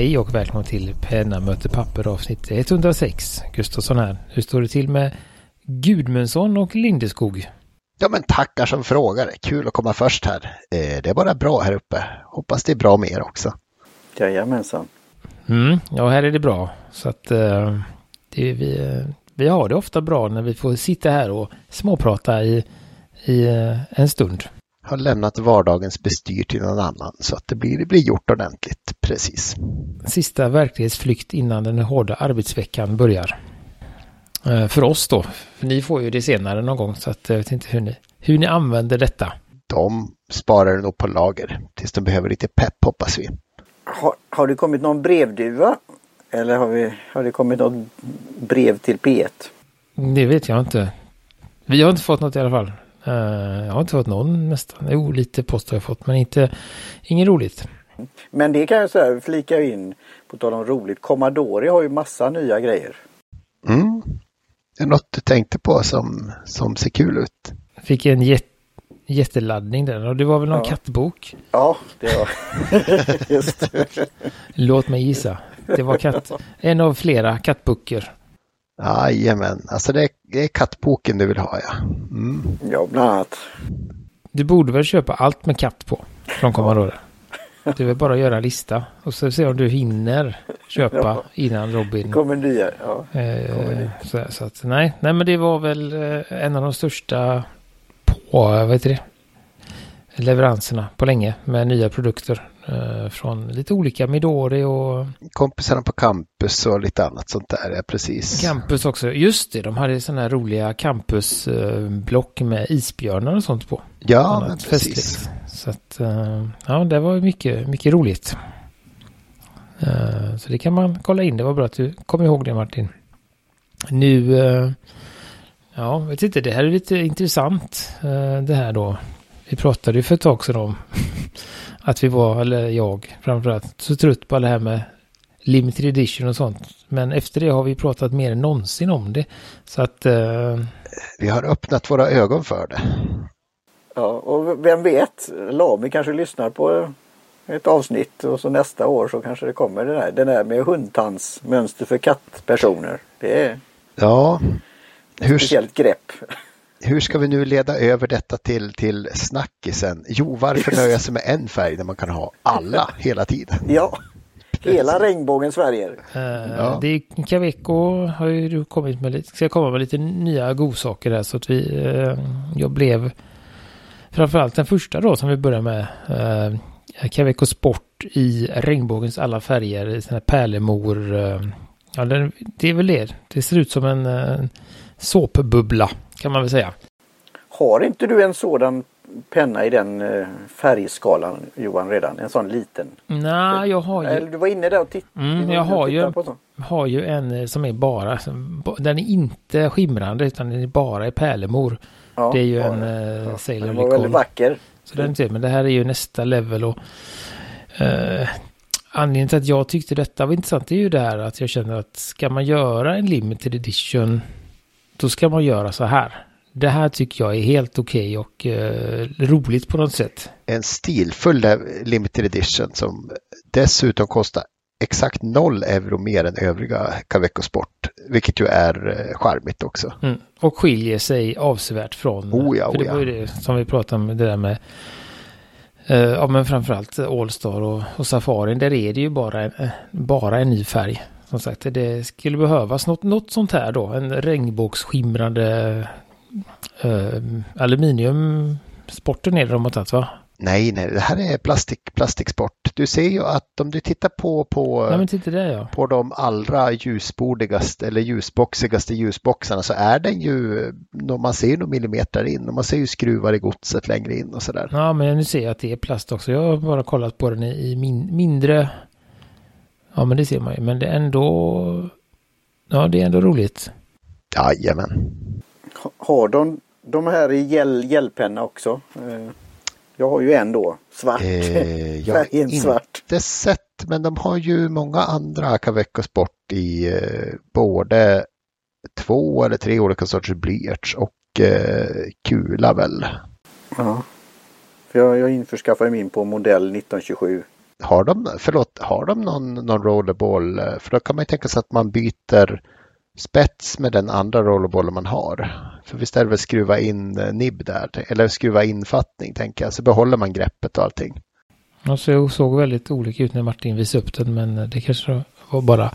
Hej och välkommen till Penna möter papper avsnitt 106. Gustafsson här. Hur står det till med Gudmundsson och Lindeskog? Ja men tackar som frågar. Kul att komma först här. Eh, det är bara bra här uppe. Hoppas det är bra med er också. Jajamensan. Mm, ja, här är det bra. Så att uh, det, vi, vi har det ofta bra när vi får sitta här och småprata i, i en stund. Har lämnat vardagens bestyr till någon annan så att det blir, det blir gjort ordentligt. Precis. Sista verklighetsflykt innan den hårda arbetsveckan börjar. Uh, för oss då. För ni får ju det senare någon gång så att jag vet inte hur ni, hur ni använder detta. De sparar det nog på lager tills de behöver lite pepp hoppas vi. Har, har det kommit någon brevduva? Eller har, vi, har det kommit något brev till P1? Det vet jag inte. Vi har inte fått något i alla fall. Uh, jag har inte fått någon nästan. Jo, lite post har jag fått, men inte, inget roligt. Men det kan jag säga, flika in, på tal om roligt, Commodore har ju massa nya grejer. Mm. Det är något du tänkte på som, som ser kul ut. Fick en jätte jätteladdning där och det var väl någon ja. kattbok? Ja, det var just Låt mig gissa. Det var katt. En av flera kattböcker. Jajamän, alltså det är, det är kattboken du vill ha ja. Mm. Ja, bland annat. Du borde väl köpa allt med katt på från Commodore. Det är väl bara att göra en lista och så se om du hinner köpa ja. innan Robin. Det kommer nya, ja. Eh, så, så, att, nej, nej, men det var väl eh, en av de största på, vad heter det? leveranserna på länge med nya produkter från lite olika Midori och kompisarna på campus och lite annat sånt där, ja precis. Campus också, just det, de hade sådana här roliga campusblock med isbjörnar och sånt på. Ja, men precis. Festligt. Så att, eh, ja, det var mycket, mycket roligt. Eh, så det kan man kolla in, det var bra att du kom ihåg det Martin. Nu, eh, ja, vet inte, det här är lite intressant det här då vi pratade ju för ett tag sedan om att vi var, eller jag framförallt, så trött på det här med limited edition och sånt. Men efter det har vi pratat mer än någonsin om det. Så att... Uh... Vi har öppnat våra ögon för det. Ja, och vem vet, Lami kanske lyssnar på ett avsnitt och så nästa år så kanske det kommer det där, den där med hundtandsmönster för kattpersoner. Det är ja, ett speciellt grepp hur ska vi nu leda över detta till, till snackisen? Jo, varför nöja sig med en färg när man kan ha alla hela tiden? Ja, hela regnbågens färger. Uh, ja. Det är Caveco har ju kommit med lite, ska komma med lite nya godsaker här så att vi, uh, jag blev framförallt den första då som vi börjar med. Uh, Caveco Sport i regnbågens alla färger, sån här pärlemor. Uh, ja, det, det är väl det. Det ser ut som en uh, såpbubbla kan man väl säga. Har inte du en sådan penna i den eh, färgskalan Johan redan? En sån liten? Nej, jag har ju... Du var inne där och tittade. Mm, jag har ju, har ju en eh, som är bara, den är inte skimrande utan den är bara i pärlemor. Ja, det är ju ja, en ja. Sailor Den var väldigt vacker. Så den är men det här är ju nästa level och uh, anledningen till att jag tyckte detta var intressant är ju det här att jag känner att ska man göra en limited edition då ska man göra så här. Det här tycker jag är helt okej okay och eh, roligt på något sätt. En stilfull limited edition som dessutom kostar exakt noll euro mer än övriga Caveco Sport, vilket ju är eh, charmigt också. Mm. Och skiljer sig avsevärt från, oh ja, för det oh var ju det som vi pratade om, det där med eh, ja men framförallt Allstar och, och Safarin, där är det ju bara en, eh, bara en ny färg. Som sagt, det skulle behövas något, något sånt här då. En regnbågsskimrande eh, aluminiumsporten är det de har tagit va? Nej, nej, det här är plastik, plastiksport. Du ser ju att om du tittar på, på, ja, titta där, ja. på de allra ljusbordigaste eller ljusboxigaste ljusboxarna så är den ju, man ser ju några millimeter in och man ser ju skruvar i godset längre in och sådär. Ja, men nu ser jag att det är plast också. Jag har bara kollat på den i min, mindre Ja, men det ser man ju. Men det är ändå... Ja, det är ändå roligt. Jajamän. Har de de här i gel, gelpenna också? Eh, jag har ju en då, svart. Eh, jag har inte svart. sett, men de har ju många andra Caveco Sport i eh, både två eller tre olika sorters blyerts och eh, kula väl. Ja. För jag, jag införskaffade min på modell 1927 har de, förlåt, har de någon, någon rollerball? För då kan man ju tänka sig att man byter spets med den andra rollerbollen man har. För visst är det väl skruva in eh, nibb där, eller skruva infattning tänker jag, så behåller man greppet och allting. Alltså jag såg väldigt olika ut när Martin visade upp den, men det kanske var bara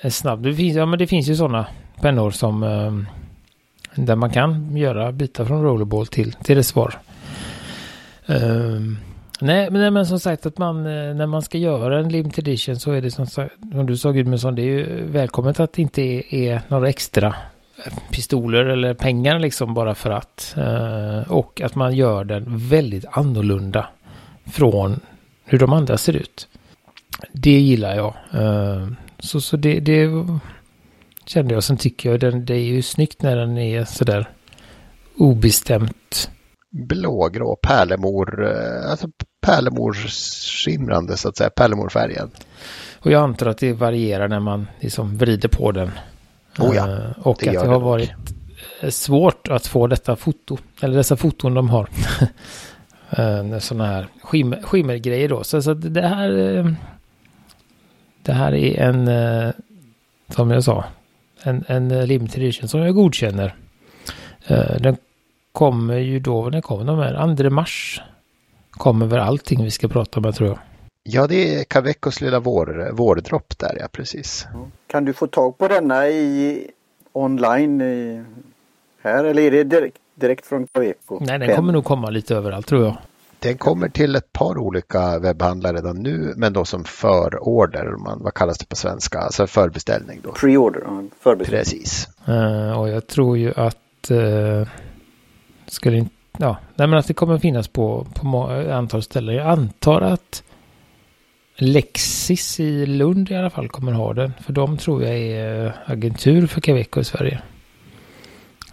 eh, snabbt. Det finns, ja, men det finns ju sådana pennor som eh, där man kan göra byta från rollerball till, till reservoar. Um, nej, men, men som sagt att man eh, när man ska göra en limited edition så är det som, som du sa Gudmundsson, det är ju välkommet att det inte är, är några extra pistoler eller pengar liksom bara för att. Eh, och att man gör den väldigt annorlunda från hur de andra ser ut. Det gillar jag. Eh, så så det, det kände jag. Sen tycker jag den, det är ju snyggt när den är sådär obestämt. Blågrå pärlemor, eh, alltså pärlemorskimrande så att säga, pärlemorfärgen. Och jag antar att det varierar när man liksom vrider på den. Oh ja, uh, och det att det har varit svårt att få detta foto, eller dessa foton de har. uh, sådana här skimmer, skimmergrejer då. Så, så det här uh, det här är en, som jag sa, en, en limited edition som jag godkänner. Den kommer ju då, när kommer de här? 2 mars kommer väl allting vi ska prata om, tror jag. Ja, det är Cavecos lilla vår, vårdropp där, ja precis. Kan du få tag på denna i online i, här eller är det direkt, direkt från Caveco? Nej, den kommer nog komma lite överallt tror jag. Den kommer till ett par olika webbhandlare redan nu, men då som förorder, man, vad kallas det på svenska, alltså förbeställning då. Pre-order, förbeställning. Precis. Uh, och jag tror ju att uh, skulle inte, ja, nej men att det kommer finnas på, på antal ställen. Jag antar att Lexis i Lund i alla fall kommer ha den. För de tror jag är agentur för Caveco i Sverige.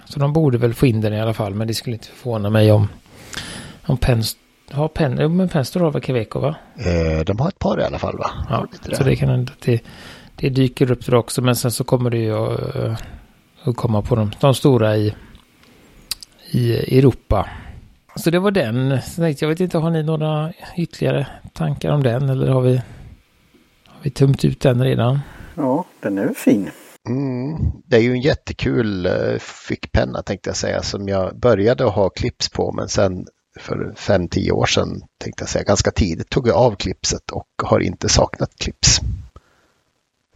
Så de borde väl få in den i alla fall. Men det skulle inte förvåna mig om, om Pens har Pen, jo, men Penster har väl Caveco va? Eh, de har ett par i alla fall va? Ja, så det kan att det, det dyker upp där också. Men sen så kommer det ju att, eh, att komma på de, de stora i, i Europa. Så det var den. Jag vet inte, har ni några ytterligare tankar om den eller har vi, har vi tömt ut den redan? Ja, den är fin. Mm, det är ju en jättekul uh, fickpenna tänkte jag säga som jag började ha clips på men sen för fem tio år sedan tänkte jag säga ganska tidigt tog jag av clipset och har inte saknat clips.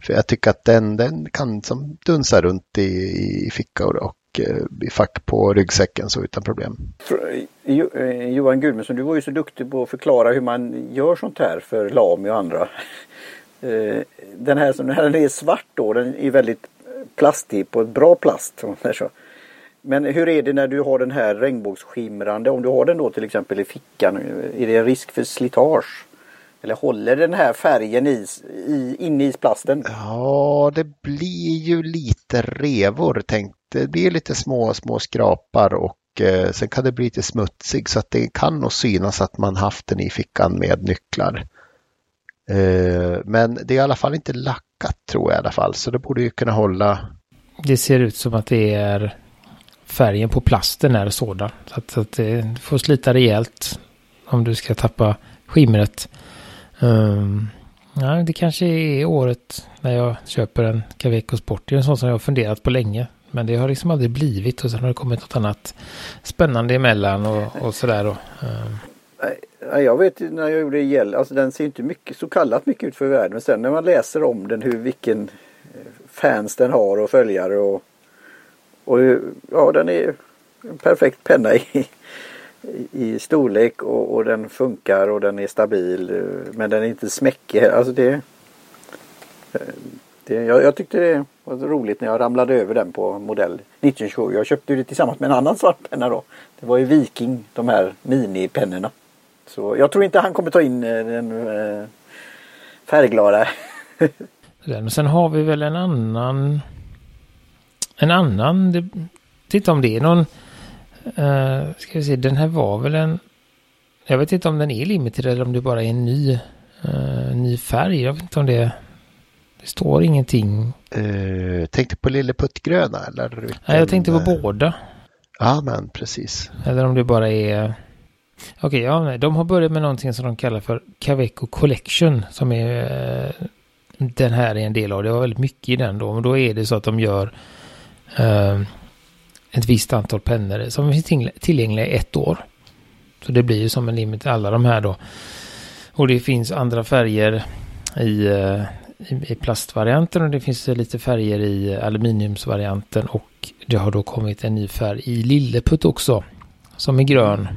För jag tycker att den, den kan som dunsa runt i, i fickor och Eh, I fack på ryggsäcken så utan problem. Eh, eh, Johan Gudmundsson, du var ju så duktig på att förklara hur man gör sånt här för Lami och andra. Den här som den här är svart då, den är väldigt plastig på ett bra plast. Men hur är det när du har den här regnbågsskimrande, om du har den då till exempel i fickan, är det en risk för slitage? Eller håller den här färgen i, i, inne i plasten? Ja, det blir ju lite revor. Tänk, det blir lite små, små skrapar och eh, sen kan det bli lite smutsig så att det kan nog synas att man haft den i fickan med nycklar. Eh, men det är i alla fall inte lackat tror jag i alla fall så det borde ju kunna hålla. Det ser ut som att det är färgen på plasten är sådan. Så att, så att det får slita rejält om du ska tappa skimret. Um, ja, det kanske är året när jag köper en Caveco Sport. Det är en sån som jag har funderat på länge. Men det har liksom aldrig blivit och sen har det kommit något annat spännande emellan och, och sådär. Och, um. Jag vet när jag gjorde gäll, alltså den ser inte mycket, så kallat mycket ut för världen. Men sen när man läser om den, hur vilken eh, fans den har och följare och, och ja den är en perfekt penna i, i storlek och, och, den funkar och den är stabil men den är inte smäckig. Alltså det, eh, det jag, jag, tyckte det var roligt när jag ramlade över den på modell 1927. Jag köpte det tillsammans med en annan svart penna då. Det var ju Viking, de här minipennorna. Så jag tror inte han kommer ta in eh, den eh, färgglada. den. Sen har vi väl en annan en annan, titta om det är någon Uh, ska vi se, den här var väl en... Jag vet inte om den är limited eller om det bara är en ny, uh, ny färg. Jag vet inte om det... Det står ingenting. Uh, tänkte på Lilleputtgröna eller? Nej, jag tänkte på båda. Ja, men precis. Eller om det bara är... Okej, ja, de har börjat med någonting som de kallar för Caveco Collection som är den här är en del av. Det var väldigt mycket i den då. Men då är det så att de gör eh, ett visst antal pennor som finns tillgängliga i ett år. Så det blir ju som en limit alla de här då. Och det finns andra färger i, eh, i, i plastvarianten och det finns lite färger i aluminiumsvarianten och det har då kommit en ny färg i Lilleputt också. Som är grön.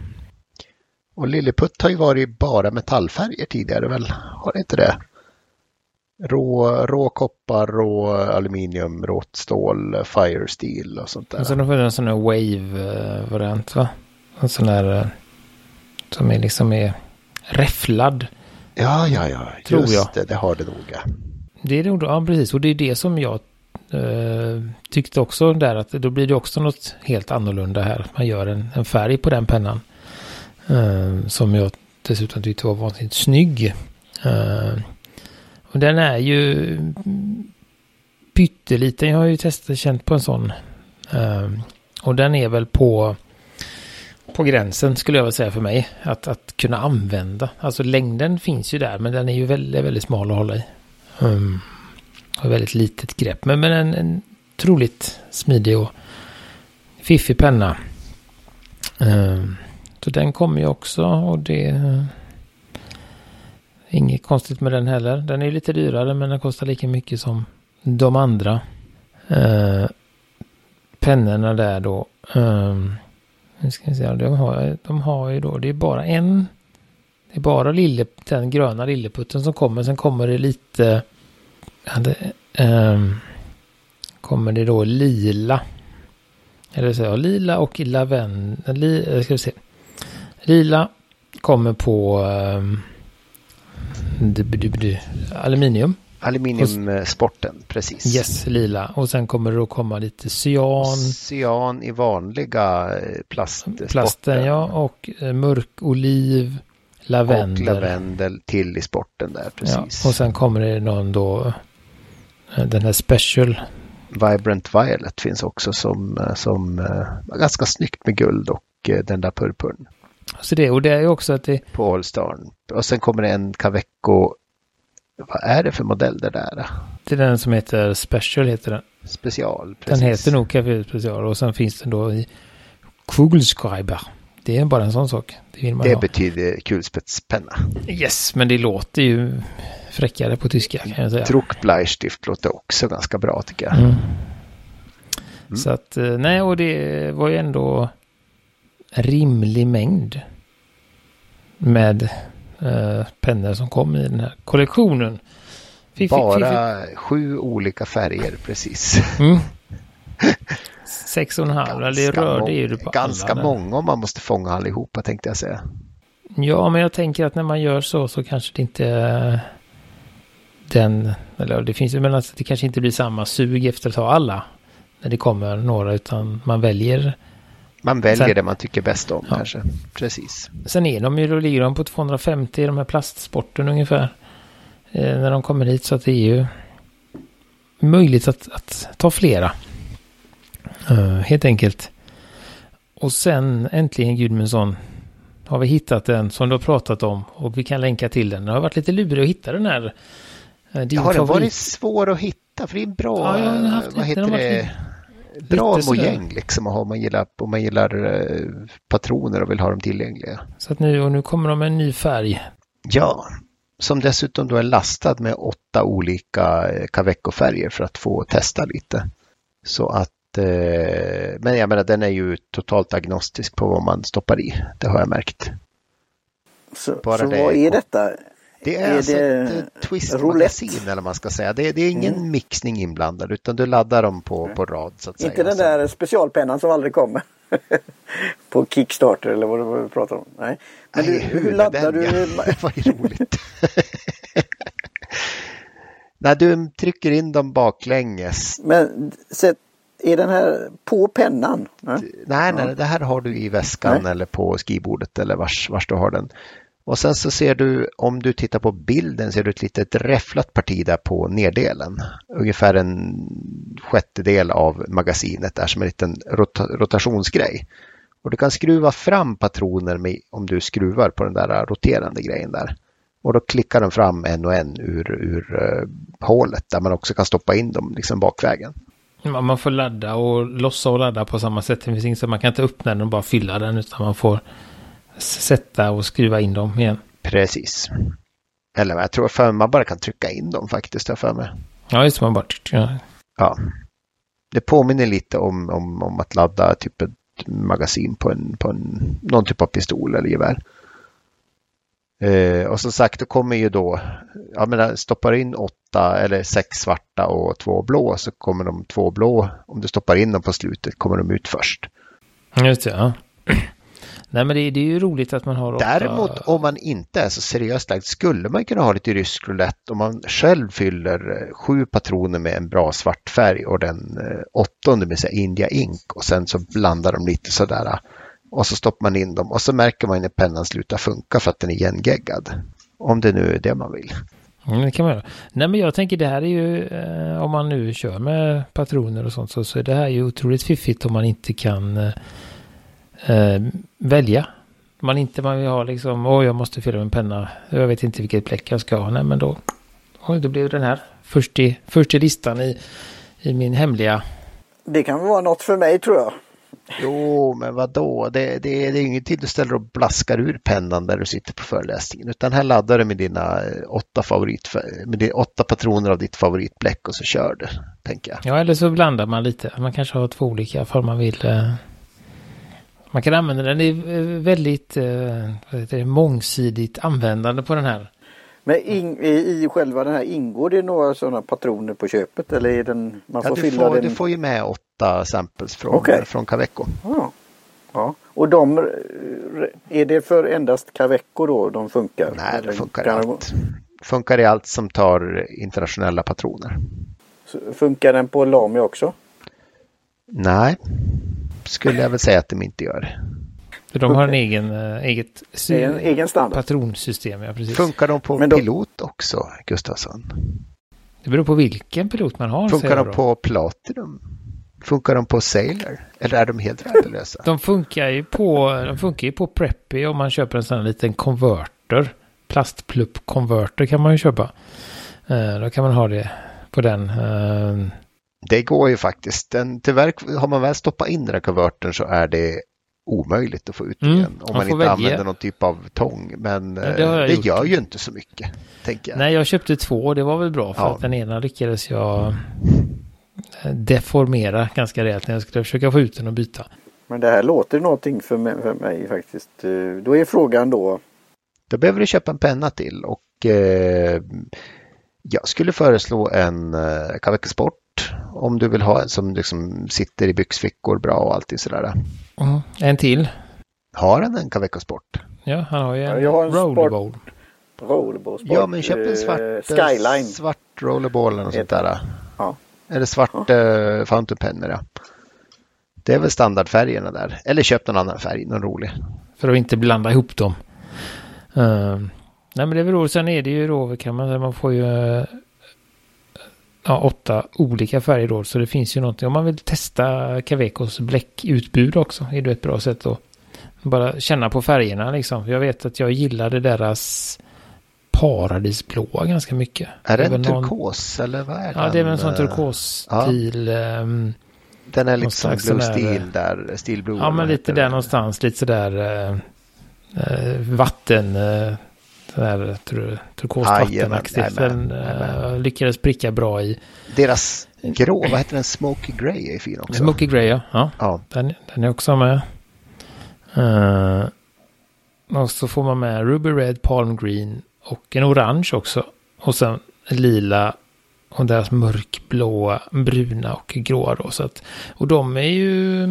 Och Lilleputt har ju varit bara metallfärger tidigare väl? Har det inte det? Rå, rå koppar, rå aluminium, rått stål, fire steel och sånt där. Och sen har vi en sån här wave-variant va? En sån där eh, som är liksom är räfflad. Ja, ja, ja. Tror Just jag. det, det har det nog. Ja. Det är det, ja precis. Och det är det som jag eh, tyckte också där att då blir det också något helt annorlunda här. Man gör en, en färg på den pennan. Eh, som jag dessutom tyckte var vansinnigt snygg. Eh, och den är ju pytteliten. Jag har ju testat känt på en sån. Ehm, och den är väl på på gränsen skulle jag vilja säga för mig. Att, att kunna använda. Alltså längden finns ju där men den är ju väldigt, väldigt smal att hålla i. Um, väldigt litet grepp. Men, men en, en troligt smidig och fiffig penna. Um, så den kommer ju också och det inget konstigt med den heller. Den är lite dyrare men den kostar lika mycket som de andra eh, pennorna där då. Eh, nu ska vi se, de har, de har ju då, det är bara en, det är bara lille, den gröna lilleputten som kommer. Sen kommer det lite, ja, det, eh, kommer det då lila. Eller så, ja, lila och lavendel, li, eh, ska vi se. Lila kommer på Eh, aluminium. Aluminiumsporten, precis. Yes, lila. Och sen kommer det då komma lite cyan. Cyan i vanliga eh, plastsporten. Plasten, ja. Och eh, mörk oliv, lavendel. Och lavendel till i sporten där, precis. Ja, och sen kommer det någon då, eh, den här special. Vibrant Violet finns också som, som ganska snyggt med guld och den där purpurn. Så det, och det är ju också att det... På Allstar. Och sen kommer det en Caveco vad är det för modell det där? Det är den som heter Special heter den. Special, precis. Den heter nog Café Special och sen finns den då i Kugelschreiber. Det är bara en sån sak. Det, det betyder kulspetspenna. Yes, men det låter ju fräckare på tyska kan jag säga. Druckbleistift låter också ganska bra tycker jag. Mm. Mm. Så att, eh, nej, och det var ju ändå rimlig mängd med eh, pennor som kom i den här kollektionen. Fiff, Bara fiff, sju olika färger precis. Mm. Sex och en halv, eller rör det är ju på Ganska alla många om man måste fånga allihopa tänkte jag säga. Ja, men jag tänker att när man gör så så kanske det inte den, eller det finns ju men alltså det kanske inte blir samma sug efter att ta alla när det kommer några utan man väljer man väljer sen, det man tycker bäst om ja. kanske. Precis. Sen är de ju, då ligger de på 250 i de här plastsporten ungefär. Eh, när de kommer hit så att det är ju möjligt att, att ta flera. Uh, helt enkelt. Och sen äntligen Gudmundsson har vi hittat den som du har pratat om och vi kan länka till den. Det har varit lite lurig att hitta den här. Uh, din har den varit svår att hitta? För det är en bra, ja, haft, vad heter det? Bra mojäng liksom om man gillar, om man gillar eh, patroner och vill ha dem tillgängliga. Så att nu, och nu kommer de med en ny färg. Ja, som dessutom då är lastad med åtta olika eh, Caveco-färger för att få testa lite. Så att, eh, men jag menar den är ju totalt agnostisk på vad man stoppar i. Det har jag märkt. Så, så vad är detta? Det är, är alltså det ett twist-magasin eller vad man ska säga. Det, det är ingen mm. mixning inblandad utan du laddar dem på, på rad. Så att Inte säga. den där specialpennan som aldrig kommer. på Kickstarter eller vad du pratar om. Nej. Men Nej, du, hur, hur laddar den, du? Ja. ju roligt. När du trycker in dem baklänges. Men sätt, är den här på pennan? Nej, nej, nej det här har du i väskan nej. eller på skrivbordet eller vars, vars du har den. Och sen så ser du, om du tittar på bilden, ser du ett litet räfflat parti där på neddelen. Ungefär en sjättedel av magasinet där som en liten rota rotationsgrej. Och du kan skruva fram patroner med, om du skruvar på den där roterande grejen där. Och då klickar den fram en och en ur, ur uh, hålet där man också kan stoppa in dem liksom bakvägen. Man får ladda och lossa och ladda på samma sätt. Det finns inget så man kan inte öppna den och bara fylla den utan man får sätta och skruva in dem igen. Precis. Eller jag tror för man bara kan trycka in dem faktiskt, jag för mig. Ja, just man bara... Ja. ja. Det påminner lite om, om, om att ladda typ ett magasin på, en, på en, någon typ av pistol eller gevär. Eh, och som sagt, då kommer ju då, jag menar, stoppar in åtta eller sex svarta och två blå så kommer de två blå, om du stoppar in dem på slutet, kommer de ut först. Just det, ja. Nej men det, det, är ju roligt att man har åtta... Däremot om man inte är så seriöst lagd skulle man kunna ha lite rysk roulette om man själv fyller eh, sju patroner med en bra svart färg och den eh, åttonde med sig India Ink och sen så blandar de lite sådär och så stoppar man in dem och så märker man när pennan slutar funka för att den är igengeggad. Om det nu är det man vill. Mm, det kan man göra. Nej men jag tänker det här är ju eh, om man nu kör med patroner och sånt så, så är det här ju otroligt fiffigt om man inte kan eh, eh, välja. Man inte man vill ha liksom, åh jag måste fylla med en penna, jag vet inte vilket bläck jag ska ha. Nej men då, oj, då blev den här först i, först i listan i, i min hemliga. Det kan vara något för mig tror jag. Jo, men vad då? Det, det, det är ingenting du ställer och blaskar ur pennan där du sitter på föreläsningen, utan här laddar du med dina eh, åtta, favorit, med dina åtta patroner av ditt favoritbläck och så kör du, tänker jag. Ja, eller så blandar man lite. Man kanske har två olika för man vill. Eh, man kan använda den. Det är väldigt eh, mångsidigt användande på den här. Men in, i, i själva den här ingår det några sådana patroner på köpet eller är den, man får ja, fylla får, den? Du får ju med åtta samples från, okay. från Caveco. Ja. ja. Och de, är det för endast Caveco då de funkar? Nej, det funkar i allt. Funkar i allt som tar internationella patroner. Så funkar den på Lami också? Nej, skulle jag väl säga att de inte gör. För de har en egen, äh, eget en egen standard. patronsystem. Ja, precis. Funkar de på de... pilot också, Gustafsson? Det beror på vilken pilot man har. Funkar de på Platinum? Funkar de på Sailor? Eller är de helt värdelösa? de funkar ju på, de funkar ju på Preppy om man köper en sån här liten konverter. Plastplupp-konverter kan man ju köpa. Uh, då kan man ha det på den. Det går ju faktiskt. Den, tyvärr har man väl stoppat in den här konvertern så är det omöjligt att få ut mm, igen om man, inte välja. använder någon typ av tång. Men ja, det, eh, det gör ju inte så mycket. Tänker jag. Nej, jag köpte två och det var väl bra för ja. att den ena lyckades jag eh, deformera ganska rejält när jag skulle försöka få ut den och byta. Men det här låter någonting för mig, för mig faktiskt. Eh, då är frågan då. Då behöver du köpa en penna till och eh, jag skulle föreslå en eh, Kavek Sport om du vill ha en som liksom sitter i byxfickor bra och alltid sådär. Mm. En till. Har han en Caveco Sport? Ja, han har ju en, ja, en rollerball. Rollerball Sport. Ja, men köp en svart, uh, Skyline. svart rollerball eller något sånt där. Ja. Eller svart ja. uh, fountain pen ja. Det är väl standardfärgerna där. Eller köp någon annan färg, någon rolig. För att inte blanda ihop dem. Uh, nej men det är väl roligt. Sen är det ju då kan man säga, man får ju uh, ja, åtta olika färger då. Så det finns ju någonting. Om man vill testa Cavecos bläckutbud också är det ett bra sätt att bara känna på färgerna liksom. Jag vet att jag gillade deras paradisblåa ganska mycket. Är det en turkos eller vad är det? Ja, det är väl en sån turkosstil. Ja. Um, den är lite som blue steel där, steel blue. Ja, men lite där någonstans, lite sådär uh, uh, vatten. Uh, Sådär turkost vattenaktigt. Den uh, lyckades pricka bra i. Deras grå, vad heter den? Smoky Grey är fin också. Smoky Grey ja. ja. ja. Den, den är också med. Uh, och så får man med Ruby Red, Palm Green och en orange också. Och sen lila och deras mörkblåa, bruna och gråa då. Så att, och de är ju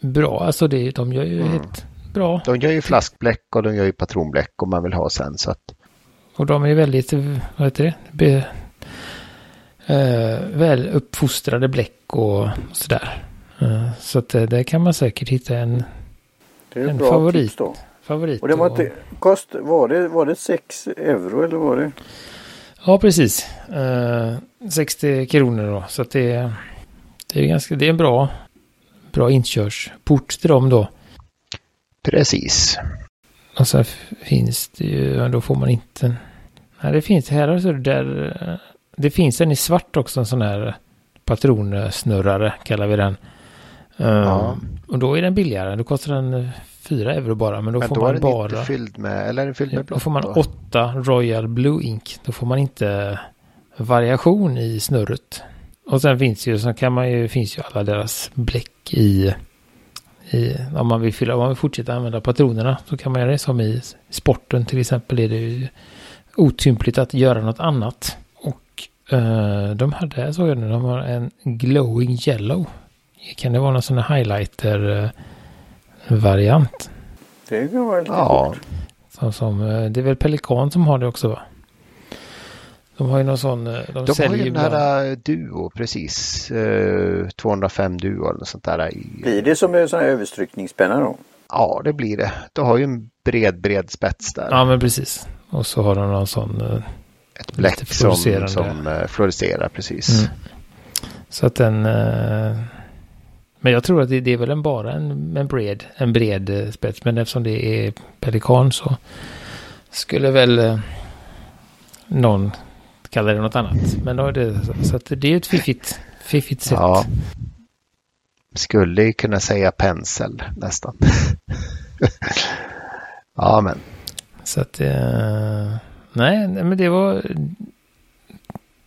bra, alltså det, de gör ju mm. helt bra. De gör ju flaskbläck och de gör ju patronbläck om man vill ha sen. Så att... Och de är väldigt, vad heter det, Be, eh, väl uppfostrade bläck och sådär. Eh, så att det, kan man säkert hitta en, en favorit. Då. favorit. Och det var, inte, kost, var, det, var det 6 euro eller var det? Ja, precis. Eh, 60 kronor då. Så att det, det är ganska, det är en bra, bra inkörsport till dem då. Precis. Och så finns det ju, då får man inte... Nej, det finns här alltså där... Det finns en i svart också, en sån här patronsnurrare kallar vi den. Ja. Um, och då är den billigare. Då kostar den 4 euro bara. Men då men får då man bara... Men då är den inte fylld med, eller är den fylld med blått? Då får man 8 Royal Blue Ink. Då får man inte variation i snurret. Och sen finns ju, så kan man ju, finns ju alla deras bläck i, i om man vill fylla, om man vill fortsätta använda patronerna så kan man göra det som i sporten till exempel är det ju otympligt att göra något annat. Och uh, de hade, såg jag nu, de har en glowing yellow. Kan det vara någon sån här highlighter uh, variant? Det kan vara lite ja. Som, som, uh, det är väl Pelikan som har det också va? De har ju någon sån... Eh, de, de har ju den här uh, Duo precis. Uh, 205 Duo eller något sånt där. Blir det som en sån här överstrykningspenna då? Ja, det blir det. Du har ju en bred, bred spets där. Ja, men precis. Och så har de någon sån... Ett bläck som, som uh, fluorescerar, precis. Mm. Så att den... men jag tror att det, det, är väl en, bara en, en, bred, en bred spets. Men eftersom det är pelikan så skulle väl någon kalla det något annat. Men då är det, så att det är ett fiffigt, fiffigt sätt. Ja. Skulle kunna säga pensel nästan. ja, men. Så att, eh, nej, men det var,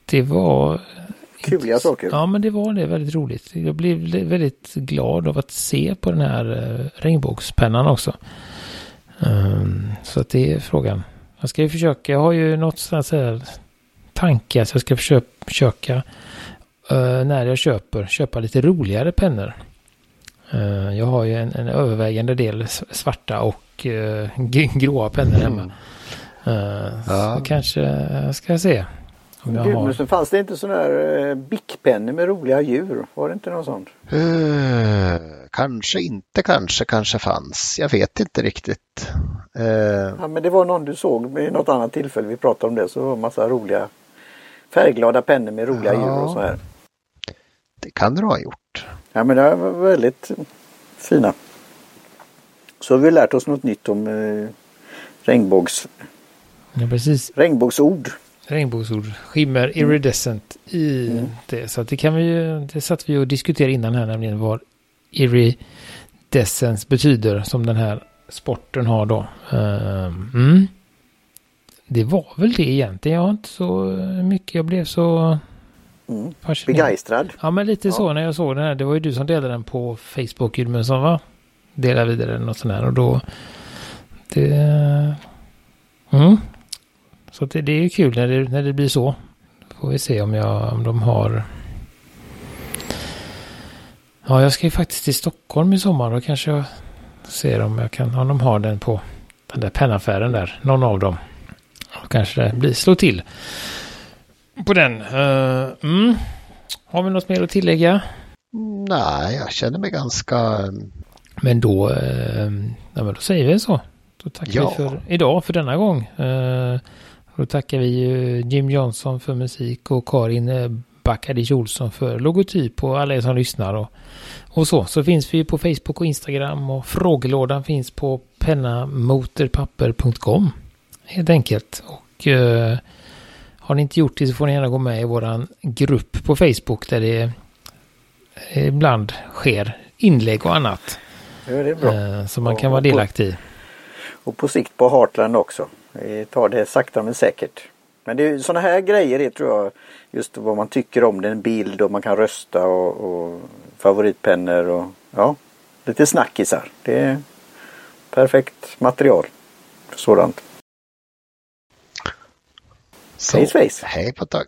det var Kuliga saker. Ja, men det var det väldigt roligt. Jag blev väldigt glad av att se på den här eh, regnbågspennan också. Um, så att det är frågan. Jag ska ju försöka, jag har ju något sånt här tanke att jag ska försöka, försöka uh, när jag köper, köpa lite roligare pennor. Uh, jag har ju en, en, övervägande del svarta och uh, gråa pennor hemma. Uh, ja. Så kanske jag ska se. Om jag Gud, har... Men fanns det inte sådana här uh, bickpennor med roliga djur? Var det inte något sånt? Uh, kanske inte, kanske, kanske fanns. Jag vet inte riktigt. Uh... Ja, men det var någon du såg vid något annat tillfälle vi pratade om det. Så var det massa roliga färgglada pennor med roliga ja, djur och så här. Det kan du ha gjort. Ja men det var väldigt fina. Så har vi lärt oss något nytt om eh, regnbågs... Ja, precis. Regnbågsord. Regnbågsord. Skimmer mm. iridescent i mm. det. Så det kan vi ju, det satt vi och diskuterade innan här nämligen vad iridescens betyder som den här sporten har då. Um, mm det var väl det egentligen. Jag har inte så mycket. Jag blev så mm. begeistrad. Ja, men lite ja. så när jag såg den här. Det var ju du som delade den på Facebook, Gudmundsson, va? Delade vidare den och sån här. Och då... Det... Mm. Så det, det är ju kul när det, när det blir så. Får vi se om, jag, om de har... Ja, jag ska ju faktiskt till Stockholm i sommar. Då kanske jag ser om jag kan... Om de har den på den där pennaffären där. Någon av dem. Kanske det blir slå till på den. Uh, mm. Har vi något mer att tillägga? Nej, jag känner mig ganska... Men då, uh, ja, men då säger vi så. Då tackar ja. vi för idag, för denna gång. Uh, då tackar vi Jim Johnson för musik och Karin Backadic Olsson för logotyp och alla er som lyssnar. Och, och så. Så finns vi på Facebook och Instagram och frågelådan finns på pennamoterpapper.com helt enkelt. Och eh, har ni inte gjort det så får ni gärna gå med i våran grupp på Facebook där det ibland sker inlägg och annat. Ja, det är bra. Eh, som man kan vara delaktig i. Och på sikt på Heartland också. Vi tar det sakta men säkert. Men det är sådana här grejer är tror jag just vad man tycker om den bild och man kan rösta och, och favoritpennor och ja, lite snackisar. Det är perfekt material för sådant. Så, face, hej på ett tag.